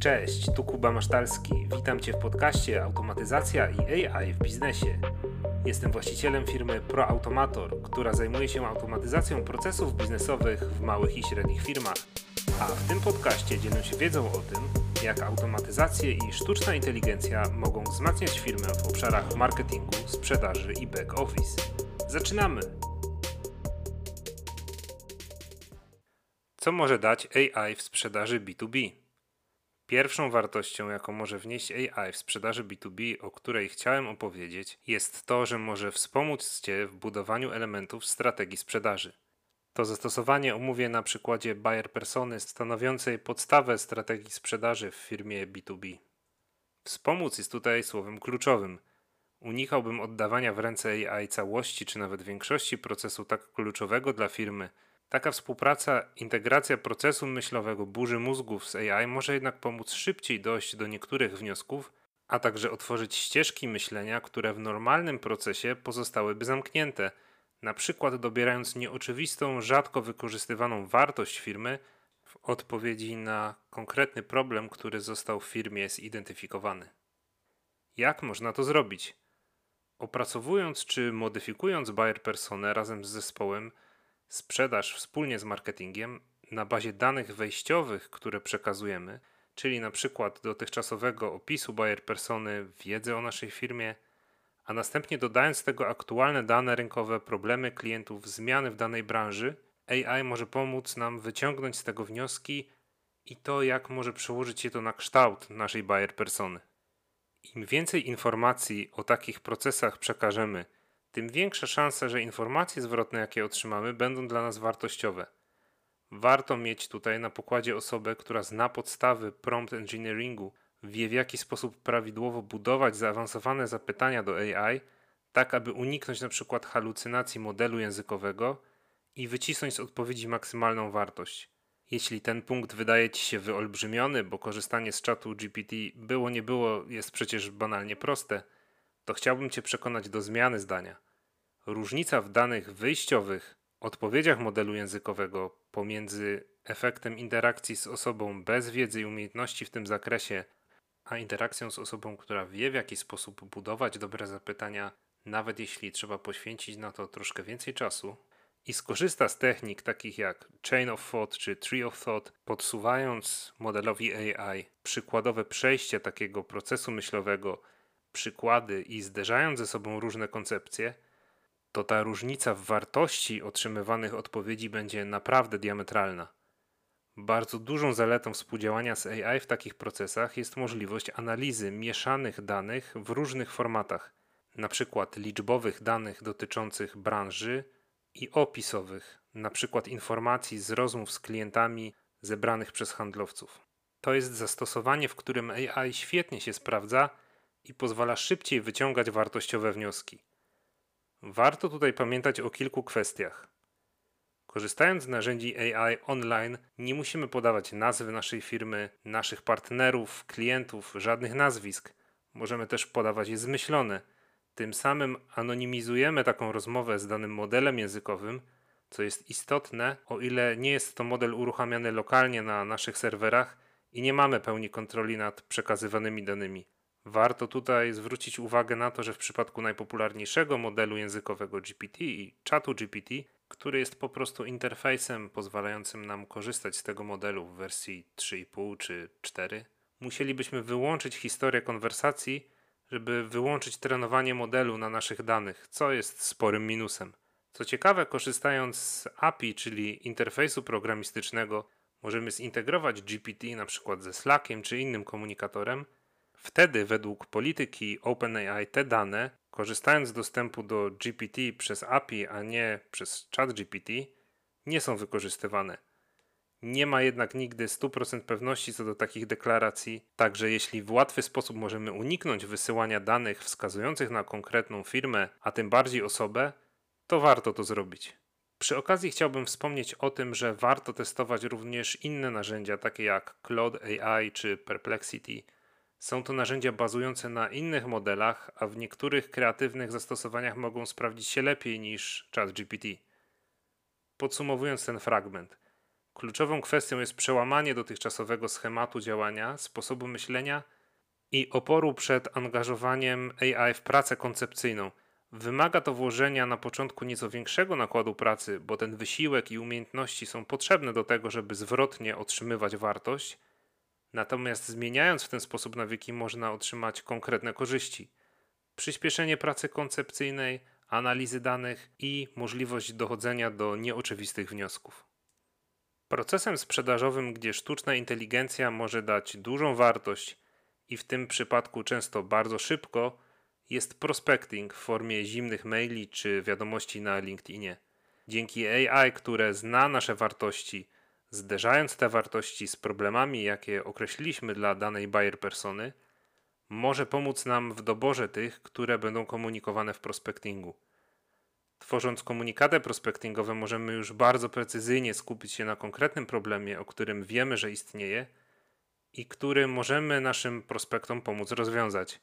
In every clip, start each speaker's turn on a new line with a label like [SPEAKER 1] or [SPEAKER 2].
[SPEAKER 1] Cześć, tu Kuba Masztalski. Witam Cię w podcaście Automatyzacja i AI w biznesie. Jestem właścicielem firmy ProAutomator, która zajmuje się automatyzacją procesów biznesowych w małych i średnich firmach. A w tym podcaście dzielę się wiedzą o tym, jak automatyzacje i sztuczna inteligencja mogą wzmacniać firmę w obszarach marketingu, sprzedaży i back office. Zaczynamy! Co może dać AI w sprzedaży B2B? Pierwszą wartością, jaką może wnieść AI w sprzedaży B2B, o której chciałem opowiedzieć, jest to, że może wspomóc Cię w budowaniu elementów strategii sprzedaży. To zastosowanie omówię na przykładzie buyer persony stanowiącej podstawę strategii sprzedaży w firmie B2B. Wspomóc jest tutaj słowem kluczowym. Unikałbym oddawania w ręce AI całości czy nawet większości procesu tak kluczowego dla firmy – Taka współpraca, integracja procesu myślowego burzy mózgów z AI może jednak pomóc szybciej dojść do niektórych wniosków, a także otworzyć ścieżki myślenia, które w normalnym procesie pozostałyby zamknięte, na przykład dobierając nieoczywistą, rzadko wykorzystywaną wartość firmy w odpowiedzi na konkretny problem, który został w firmie zidentyfikowany. Jak można to zrobić? Opracowując czy modyfikując buyer personę razem z zespołem, sprzedaż wspólnie z marketingiem na bazie danych wejściowych, które przekazujemy, czyli na przykład dotychczasowego opisu buyer persony, wiedzy o naszej firmie, a następnie dodając tego aktualne dane rynkowe, problemy klientów, zmiany w danej branży, AI może pomóc nam wyciągnąć z tego wnioski i to, jak może przełożyć się to na kształt naszej buyer persony. Im więcej informacji o takich procesach przekażemy, tym większa szansa, że informacje zwrotne, jakie otrzymamy, będą dla nas wartościowe. Warto mieć tutaj na pokładzie osobę, która zna podstawy prompt engineeringu, wie w jaki sposób prawidłowo budować zaawansowane zapytania do AI, tak aby uniknąć np. halucynacji modelu językowego i wycisnąć z odpowiedzi maksymalną wartość. Jeśli ten punkt wydaje Ci się wyolbrzymiony, bo korzystanie z czatu GPT było nie było jest przecież banalnie proste, to chciałbym Cię przekonać do zmiany zdania. Różnica w danych wyjściowych, odpowiedziach modelu językowego pomiędzy efektem interakcji z osobą bez wiedzy i umiejętności w tym zakresie, a interakcją z osobą, która wie w jaki sposób budować dobre zapytania, nawet jeśli trzeba poświęcić na to troszkę więcej czasu, i skorzysta z technik takich jak Chain of Thought czy Tree of Thought, podsuwając modelowi AI przykładowe przejście takiego procesu myślowego, przykłady i zderzając ze sobą różne koncepcje, to ta różnica w wartości otrzymywanych odpowiedzi będzie naprawdę diametralna. Bardzo dużą zaletą współdziałania z AI w takich procesach jest możliwość analizy mieszanych danych w różnych formatach, np. liczbowych danych dotyczących branży i opisowych, np. informacji z rozmów z klientami zebranych przez handlowców. To jest zastosowanie, w którym AI świetnie się sprawdza i pozwala szybciej wyciągać wartościowe wnioski. Warto tutaj pamiętać o kilku kwestiach. Korzystając z narzędzi AI online, nie musimy podawać nazwy naszej firmy, naszych partnerów, klientów, żadnych nazwisk. Możemy też podawać je zmyślone. Tym samym anonimizujemy taką rozmowę z danym modelem językowym, co jest istotne, o ile nie jest to model uruchamiany lokalnie na naszych serwerach i nie mamy pełni kontroli nad przekazywanymi danymi. Warto tutaj zwrócić uwagę na to, że w przypadku najpopularniejszego modelu językowego GPT i czatu GPT, który jest po prostu interfejsem pozwalającym nam korzystać z tego modelu w wersji 3,5 czy 4, musielibyśmy wyłączyć historię konwersacji, żeby wyłączyć trenowanie modelu na naszych danych, co jest sporym minusem. Co ciekawe, korzystając z API, czyli interfejsu programistycznego, możemy zintegrować GPT przykład ze Slackiem czy innym komunikatorem Wtedy, według polityki OpenAI, te dane, korzystając z dostępu do GPT przez API, a nie przez ChatGPT, nie są wykorzystywane. Nie ma jednak nigdy 100% pewności co do takich deklaracji, także jeśli w łatwy sposób możemy uniknąć wysyłania danych wskazujących na konkretną firmę, a tym bardziej osobę, to warto to zrobić. Przy okazji chciałbym wspomnieć o tym, że warto testować również inne narzędzia takie jak Claude AI czy Perplexity, są to narzędzia bazujące na innych modelach, a w niektórych kreatywnych zastosowaniach mogą sprawdzić się lepiej niż ChatGPT. Podsumowując ten fragment, Kluczową kwestią jest przełamanie dotychczasowego schematu działania, sposobu myślenia i oporu przed angażowaniem AI w pracę koncepcyjną. Wymaga to włożenia na początku nieco większego nakładu pracy, bo ten wysiłek i umiejętności są potrzebne do tego, żeby zwrotnie otrzymywać wartość. Natomiast zmieniając w ten sposób nawyki, można otrzymać konkretne korzyści. Przyspieszenie pracy koncepcyjnej, analizy danych i możliwość dochodzenia do nieoczywistych wniosków. Procesem sprzedażowym, gdzie sztuczna inteligencja może dać dużą wartość i w tym przypadku często bardzo szybko, jest prospecting w formie zimnych maili czy wiadomości na LinkedInie. Dzięki AI, które zna nasze wartości, zderzając te wartości z problemami, jakie określiliśmy dla danej buyer persony, może pomóc nam w doborze tych, które będą komunikowane w prospectingu. Tworząc komunikaty prospectingowe, możemy już bardzo precyzyjnie skupić się na konkretnym problemie, o którym wiemy, że istnieje i który możemy naszym prospektom pomóc rozwiązać.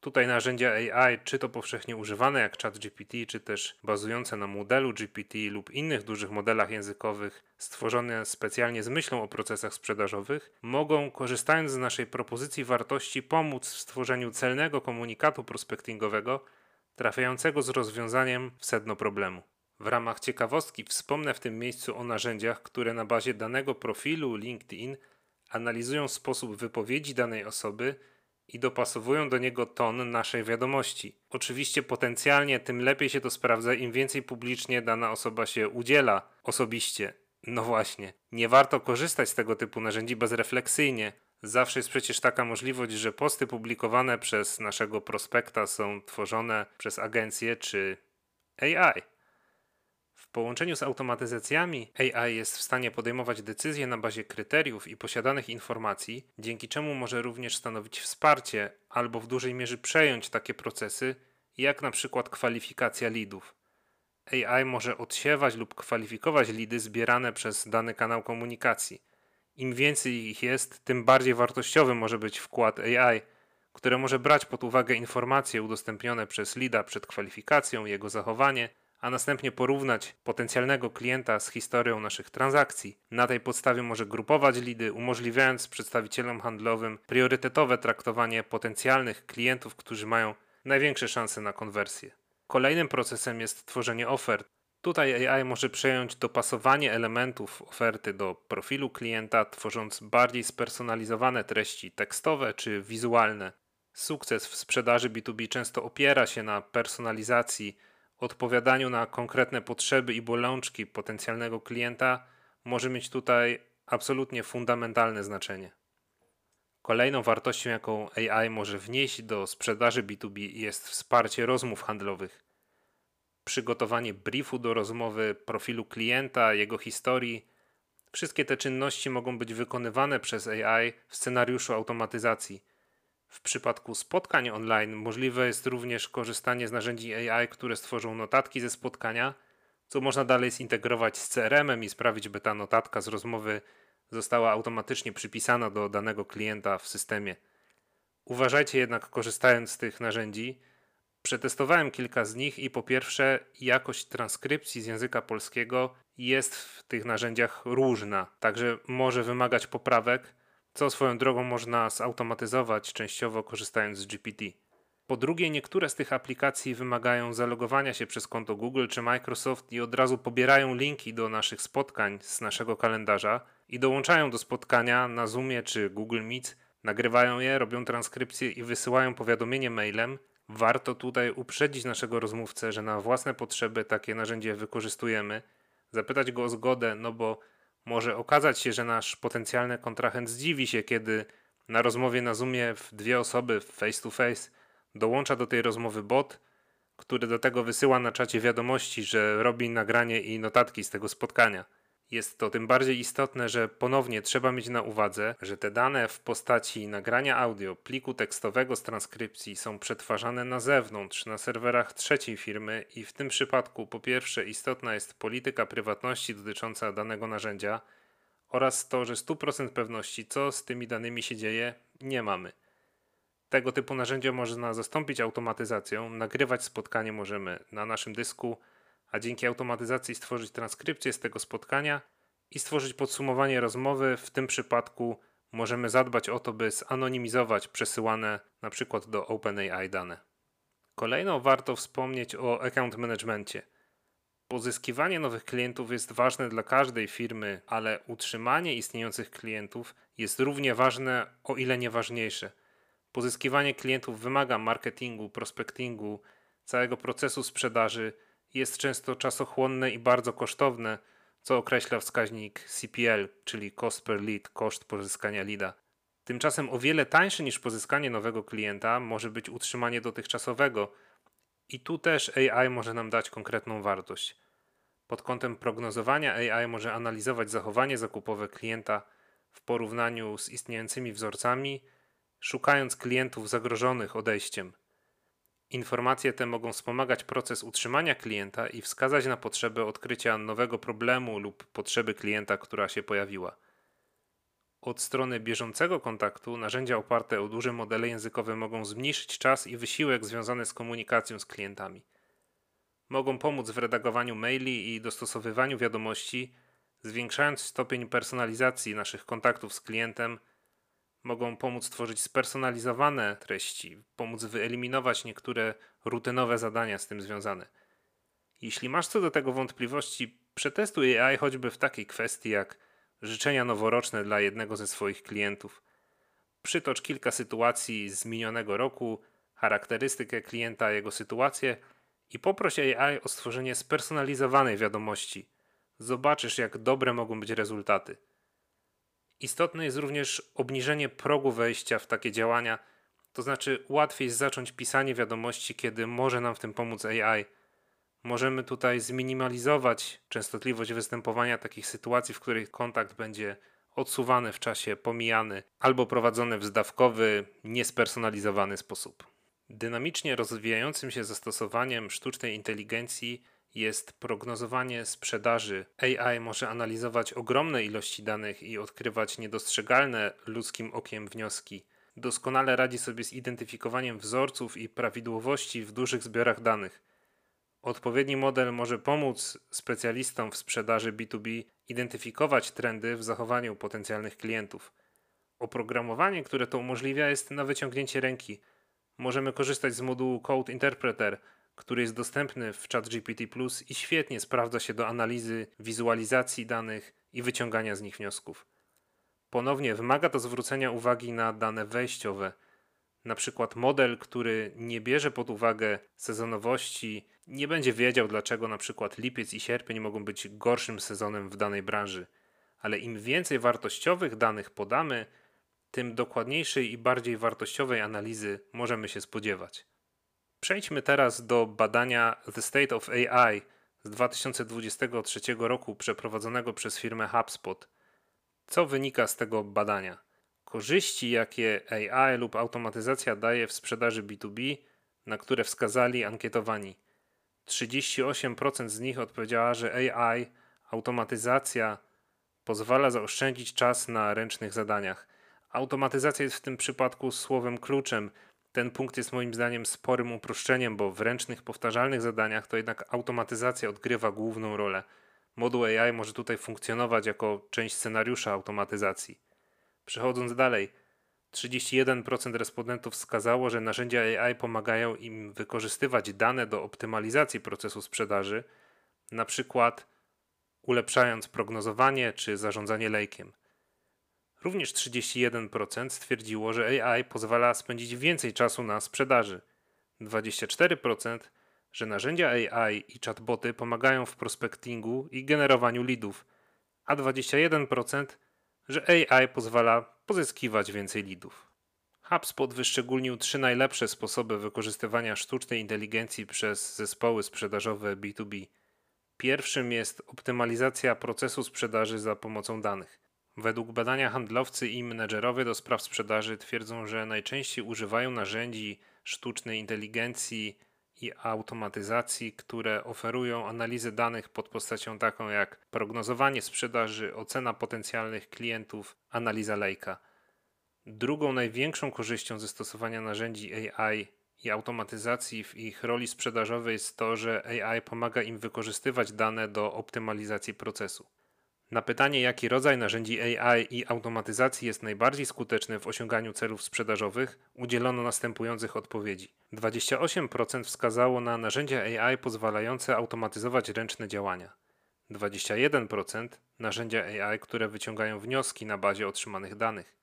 [SPEAKER 1] Tutaj narzędzia AI, czy to powszechnie używane jak ChatGPT, czy też bazujące na modelu GPT lub innych dużych modelach językowych stworzone specjalnie z myślą o procesach sprzedażowych, mogą, korzystając z naszej propozycji wartości, pomóc w stworzeniu celnego komunikatu prospectingowego trafiającego z rozwiązaniem w sedno problemu. W ramach ciekawostki wspomnę w tym miejscu o narzędziach, które na bazie danego profilu LinkedIn analizują sposób wypowiedzi danej osoby i dopasowują do niego ton naszej wiadomości. Oczywiście potencjalnie tym lepiej się to sprawdza, im więcej publicznie dana osoba się udziela osobiście. No właśnie, nie warto korzystać z tego typu narzędzi bezrefleksyjnie. Zawsze jest przecież taka możliwość, że posty publikowane przez naszego prospekta są tworzone przez agencję czy AI. W połączeniu z automatyzacjami AI jest w stanie podejmować decyzje na bazie kryteriów i posiadanych informacji, dzięki czemu może również stanowić wsparcie albo w dużej mierze przejąć takie procesy, jak na przykład kwalifikacja lidów. AI może odsiewać lub kwalifikować lidy zbierane przez dany kanał komunikacji. Im więcej ich jest, tym bardziej wartościowy może być wkład AI, które może brać pod uwagę informacje udostępnione przez lida przed kwalifikacją, jego zachowanie, a następnie porównać potencjalnego klienta z historią naszych transakcji. Na tej podstawie może grupować lidy, umożliwiając przedstawicielom handlowym priorytetowe traktowanie potencjalnych klientów, którzy mają największe szanse na konwersję. Kolejnym procesem jest tworzenie ofert. Tutaj AI może przejąć dopasowanie elementów oferty do profilu klienta, tworząc bardziej spersonalizowane treści tekstowe czy wizualne. Sukces w sprzedaży B2B często opiera się na personalizacji odpowiadaniu na konkretne potrzeby i bolączki potencjalnego klienta może mieć tutaj absolutnie fundamentalne znaczenie. Kolejną wartością, jaką AI może wnieść do sprzedaży B2B jest wsparcie rozmów handlowych. Przygotowanie briefu do rozmowy, profilu klienta, jego historii. Wszystkie te czynności mogą być wykonywane przez AI w scenariuszu automatyzacji w przypadku spotkań online możliwe jest również korzystanie z narzędzi AI, które stworzą notatki ze spotkania, co można dalej zintegrować z CRM-em i sprawić, by ta notatka z rozmowy została automatycznie przypisana do danego klienta w systemie. Uważajcie jednak, korzystając z tych narzędzi, przetestowałem kilka z nich i po pierwsze, jakość transkrypcji z języka polskiego jest w tych narzędziach różna, także może wymagać poprawek co swoją drogą można zautomatyzować częściowo korzystając z GPT. Po drugie, niektóre z tych aplikacji wymagają zalogowania się przez konto Google czy Microsoft i od razu pobierają linki do naszych spotkań z naszego kalendarza i dołączają do spotkania na Zoomie czy Google Meet, nagrywają je, robią transkrypcję i wysyłają powiadomienie mailem. Warto tutaj uprzedzić naszego rozmówcę, że na własne potrzeby takie narzędzie wykorzystujemy, zapytać go o zgodę, no bo może okazać się, że nasz potencjalny kontrahent zdziwi się, kiedy na rozmowie na Zoomie w dwie osoby face to face dołącza do tej rozmowy bot, który do tego wysyła na czacie wiadomości, że robi nagranie i notatki z tego spotkania. Jest to tym bardziej istotne, że ponownie trzeba mieć na uwadze, że te dane w postaci nagrania audio, pliku tekstowego z transkrypcji są przetwarzane na zewnątrz, na serwerach trzeciej firmy i w tym przypadku po pierwsze istotna jest polityka prywatności dotycząca danego narzędzia oraz to, że 100% pewności, co z tymi danymi się dzieje, nie mamy. Tego typu narzędzia można zastąpić automatyzacją, nagrywać spotkanie możemy na naszym dysku, a dzięki automatyzacji stworzyć transkrypcję z tego spotkania i stworzyć podsumowanie rozmowy. W tym przypadku możemy zadbać o to, by zanonimizować przesyłane np. do OpenAI dane. Kolejno warto wspomnieć o account managementie. Pozyskiwanie nowych klientów jest ważne dla każdej firmy, ale utrzymanie istniejących klientów jest równie ważne, o ile nie ważniejsze. Pozyskiwanie klientów wymaga marketingu, prospectingu, całego procesu sprzedaży, jest często czasochłonne i bardzo kosztowne, co określa wskaźnik CPL, czyli cost per lead, koszt pozyskania leada. Tymczasem o wiele tańsze niż pozyskanie nowego klienta może być utrzymanie dotychczasowego i tu też AI może nam dać konkretną wartość. Pod kątem prognozowania AI może analizować zachowanie zakupowe klienta w porównaniu z istniejącymi wzorcami, szukając klientów zagrożonych odejściem. Informacje te mogą wspomagać proces utrzymania klienta i wskazać na potrzebę odkrycia nowego problemu lub potrzeby klienta, która się pojawiła. Od strony bieżącego kontaktu narzędzia oparte o duże modele językowe mogą zmniejszyć czas i wysiłek związany z komunikacją z klientami. Mogą pomóc w redagowaniu maili i dostosowywaniu wiadomości, zwiększając stopień personalizacji naszych kontaktów z klientem. Mogą pomóc tworzyć spersonalizowane treści, pomóc wyeliminować niektóre rutynowe zadania z tym związane. Jeśli masz co do tego wątpliwości, przetestuj AI choćby w takiej kwestii jak życzenia noworoczne dla jednego ze swoich klientów. Przytocz kilka sytuacji z minionego roku, charakterystykę klienta, jego sytuację i poproś AI o stworzenie spersonalizowanej wiadomości. Zobaczysz, jak dobre mogą być rezultaty. Istotne jest również obniżenie progu wejścia w takie działania, to znaczy łatwiej zacząć pisanie wiadomości, kiedy może nam w tym pomóc AI – Możemy tutaj zminimalizować częstotliwość występowania takich sytuacji, w których kontakt będzie odsuwany w czasie, pomijany albo prowadzony w zdawkowy, niespersonalizowany sposób. Dynamicznie rozwijającym się zastosowaniem sztucznej inteligencji jest prognozowanie sprzedaży. AI może analizować ogromne ilości danych i odkrywać niedostrzegalne ludzkim okiem wnioski. Doskonale radzi sobie z identyfikowaniem wzorców i prawidłowości w dużych zbiorach danych. Odpowiedni model może pomóc specjalistom w sprzedaży B2B identyfikować trendy w zachowaniu potencjalnych klientów. Oprogramowanie, które to umożliwia, jest na wyciągnięcie ręki. Możemy korzystać z modułu Code Interpreter, który jest dostępny w ChatGPT Plus i świetnie sprawdza się do analizy, wizualizacji danych i wyciągania z nich wniosków. Ponownie wymaga to zwrócenia uwagi na dane wejściowe – na przykład model, który nie bierze pod uwagę sezonowości, nie będzie wiedział, dlaczego na przykład lipiec i sierpień mogą być gorszym sezonem w danej branży. Ale im więcej wartościowych danych podamy, tym dokładniejszej i bardziej wartościowej analizy możemy się spodziewać. Przejdźmy teraz do badania The State of AI z 2023 roku przeprowadzonego przez firmę HubSpot. Co wynika z tego badania? Korzyści, jakie AI lub automatyzacja daje w sprzedaży B2B, na które wskazali ankietowani. 38% z nich odpowiedziała, że AI, automatyzacja pozwala zaoszczędzić czas na ręcznych zadaniach. Automatyzacja jest w tym przypadku słowem kluczem. Ten punkt jest moim zdaniem sporym uproszczeniem, bo w ręcznych, powtarzalnych zadaniach to jednak automatyzacja odgrywa główną rolę. Moduł AI może tutaj funkcjonować jako część scenariusza automatyzacji. Przechodząc dalej, 31% respondentów wskazało, że narzędzia AI pomagają im wykorzystywać dane do optymalizacji procesu sprzedaży, na przykład ulepszając prognozowanie czy zarządzanie lejkiem. Również 31% stwierdziło, że AI pozwala spędzić więcej czasu na sprzedaży. 24% że narzędzia AI i chatboty pomagają w prospectingu i generowaniu leadów, a 21% że AI pozwala pozyskiwać więcej lidów. HubSpot wyszczególnił trzy najlepsze sposoby wykorzystywania sztucznej inteligencji przez zespoły sprzedażowe B2B. Pierwszym jest optymalizacja procesu sprzedaży za pomocą danych. Według badania handlowcy i menedżerowie do spraw sprzedaży twierdzą, że najczęściej używają narzędzi sztucznej inteligencji i automatyzacji, które oferują analizę danych pod postacią taką jak prognozowanie sprzedaży, ocena potencjalnych klientów, analiza lejka. Drugą największą korzyścią ze stosowania narzędzi AI i automatyzacji w ich roli sprzedażowej jest to, że AI pomaga im wykorzystywać dane do optymalizacji procesu. Na pytanie, jaki rodzaj narzędzi AI i automatyzacji jest najbardziej skuteczny w osiąganiu celów sprzedażowych, udzielono następujących odpowiedzi. 28% wskazało na narzędzia AI pozwalające automatyzować ręczne działania. 21% narzędzia AI, które wyciągają wnioski na bazie otrzymanych danych.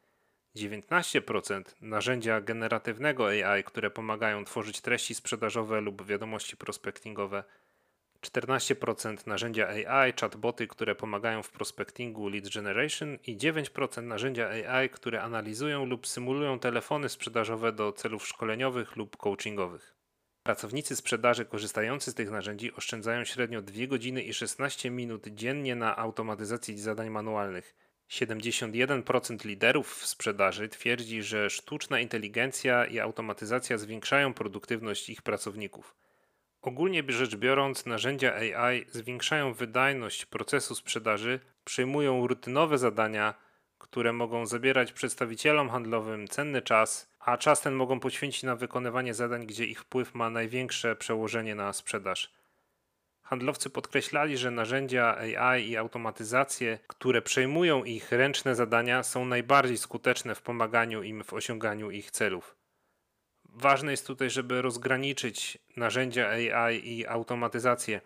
[SPEAKER 1] 19% narzędzia generatywnego AI, które pomagają tworzyć treści sprzedażowe lub wiadomości prospectingowe. 14% narzędzia AI, chatboty, które pomagają w prospectingu lead generation i 9% narzędzia AI, które analizują lub symulują telefony sprzedażowe do celów szkoleniowych lub coachingowych. Pracownicy sprzedaży korzystający z tych narzędzi oszczędzają średnio 2 godziny i 16 minut dziennie na automatyzacji zadań manualnych. 71% liderów w sprzedaży twierdzi, że sztuczna inteligencja i automatyzacja zwiększają produktywność ich pracowników. Ogólnie rzecz biorąc, narzędzia AI zwiększają wydajność procesu sprzedaży, przejmują rutynowe zadania, które mogą zabierać przedstawicielom handlowym cenny czas, a czas ten mogą poświęcić na wykonywanie zadań, gdzie ich wpływ ma największe przełożenie na sprzedaż. Handlowcy podkreślali, że narzędzia AI i automatyzacje, które przejmują ich ręczne zadania, są najbardziej skuteczne w pomaganiu im w osiąganiu ich celów. Ważne jest tutaj, żeby rozgraniczyć narzędzia AI i automatyzację.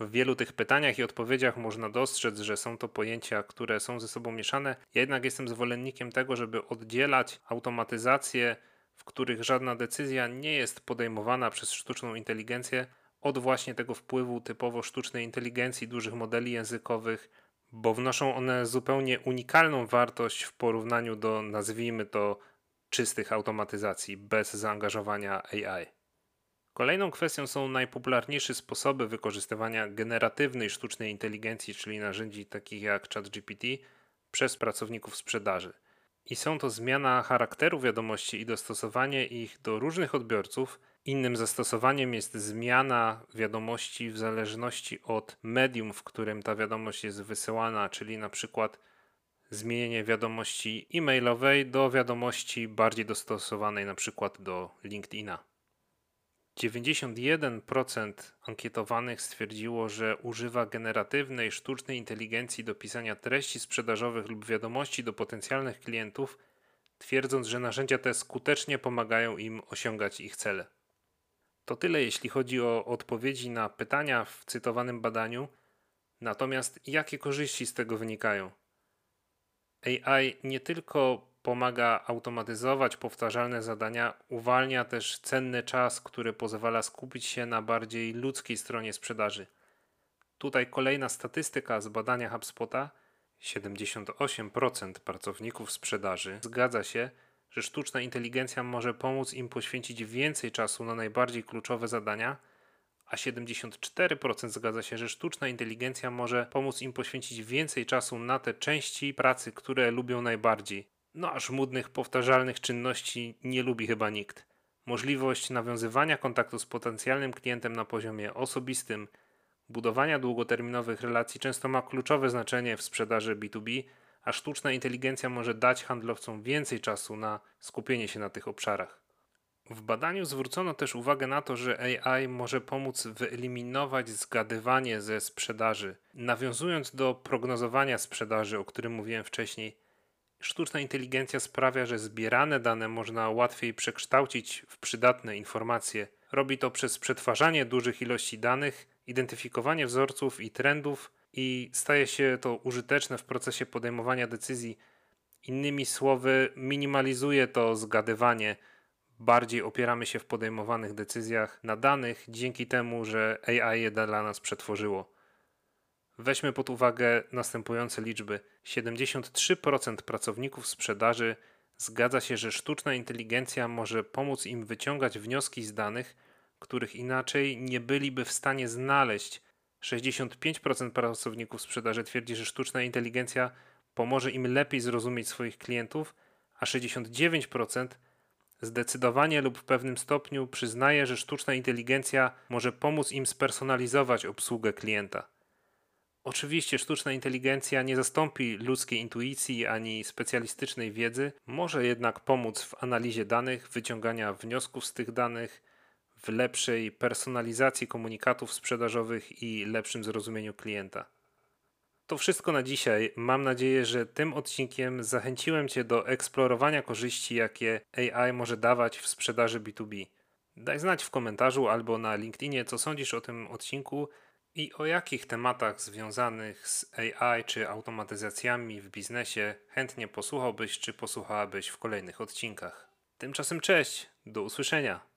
[SPEAKER 1] W wielu tych pytaniach i odpowiedziach można dostrzec, że są to pojęcia, które są ze sobą mieszane. Ja jednak jestem zwolennikiem tego, żeby oddzielać automatyzacje, w których żadna decyzja nie jest podejmowana przez sztuczną inteligencję, od właśnie tego wpływu typowo sztucznej inteligencji, dużych modeli językowych, bo wnoszą one zupełnie unikalną wartość w porównaniu do, nazwijmy to, czystych automatyzacji bez zaangażowania AI. Kolejną kwestią są najpopularniejsze sposoby wykorzystywania generatywnej sztucznej inteligencji, czyli narzędzi takich jak ChatGPT, przez pracowników sprzedaży. I są to zmiana charakteru wiadomości i dostosowanie ich do różnych odbiorców. Innym zastosowaniem jest zmiana wiadomości w zależności od medium, w którym ta wiadomość jest wysyłana, czyli na przykład zmienienie wiadomości e-mailowej do wiadomości bardziej dostosowanej na przykład do LinkedIna. 91% ankietowanych stwierdziło, że używa generatywnej sztucznej inteligencji do pisania treści sprzedażowych lub wiadomości do potencjalnych klientów, twierdząc, że narzędzia te skutecznie pomagają im osiągać ich cele. To tyle, jeśli chodzi o odpowiedzi na pytania w cytowanym badaniu. Natomiast jakie korzyści z tego wynikają? AI nie tylko pomaga automatyzować powtarzalne zadania, uwalnia też cenny czas, który pozwala skupić się na bardziej ludzkiej stronie sprzedaży. Tutaj kolejna statystyka z badania HubSpota. 78% pracowników sprzedaży zgadza się, że sztuczna inteligencja może pomóc im poświęcić więcej czasu na najbardziej kluczowe zadania, a 74% zgadza się, że sztuczna inteligencja może pomóc im poświęcić więcej czasu na te części pracy, które lubią najbardziej. No a żmudnych, powtarzalnych czynności nie lubi chyba nikt. Możliwość nawiązywania kontaktu z potencjalnym klientem na poziomie osobistym, budowania długoterminowych relacji często ma kluczowe znaczenie w sprzedaży B2B, a sztuczna inteligencja może dać handlowcom więcej czasu na skupienie się na tych obszarach. W badaniu zwrócono też uwagę na to, że AI może pomóc wyeliminować zgadywanie ze sprzedaży. Nawiązując do prognozowania sprzedaży, o którym mówiłem wcześniej, sztuczna inteligencja sprawia, że zbierane dane można łatwiej przekształcić w przydatne informacje. Robi to przez przetwarzanie dużych ilości danych, identyfikowanie wzorców i trendów i staje się to użyteczne w procesie podejmowania decyzji. Innymi słowy, minimalizuje to zgadywanie bardziej opieramy się w podejmowanych decyzjach na danych dzięki temu, że AI je dla nas przetworzyło. Weźmy pod uwagę następujące liczby: 73% pracowników sprzedaży zgadza się, że sztuczna inteligencja może pomóc im wyciągać wnioski z danych, których inaczej nie byliby w stanie znaleźć. 65% pracowników sprzedaży twierdzi, że sztuczna inteligencja pomoże im lepiej zrozumieć swoich klientów, a 69% Zdecydowanie lub w pewnym stopniu przyznaje, że sztuczna inteligencja może pomóc im spersonalizować obsługę klienta. Oczywiście sztuczna inteligencja nie zastąpi ludzkiej intuicji ani specjalistycznej wiedzy, może jednak pomóc w analizie danych, wyciągania wniosków z tych danych, w lepszej personalizacji komunikatów sprzedażowych i lepszym zrozumieniu klienta. To wszystko na dzisiaj. Mam nadzieję, że tym odcinkiem zachęciłem Cię do eksplorowania korzyści, jakie AI może dawać w sprzedaży B2B. Daj znać w komentarzu albo na LinkedInie, co sądzisz o tym odcinku i o jakich tematach związanych z AI czy automatyzacjami w biznesie chętnie posłuchałbyś czy posłuchałabyś w kolejnych odcinkach. Tymczasem cześć, do usłyszenia.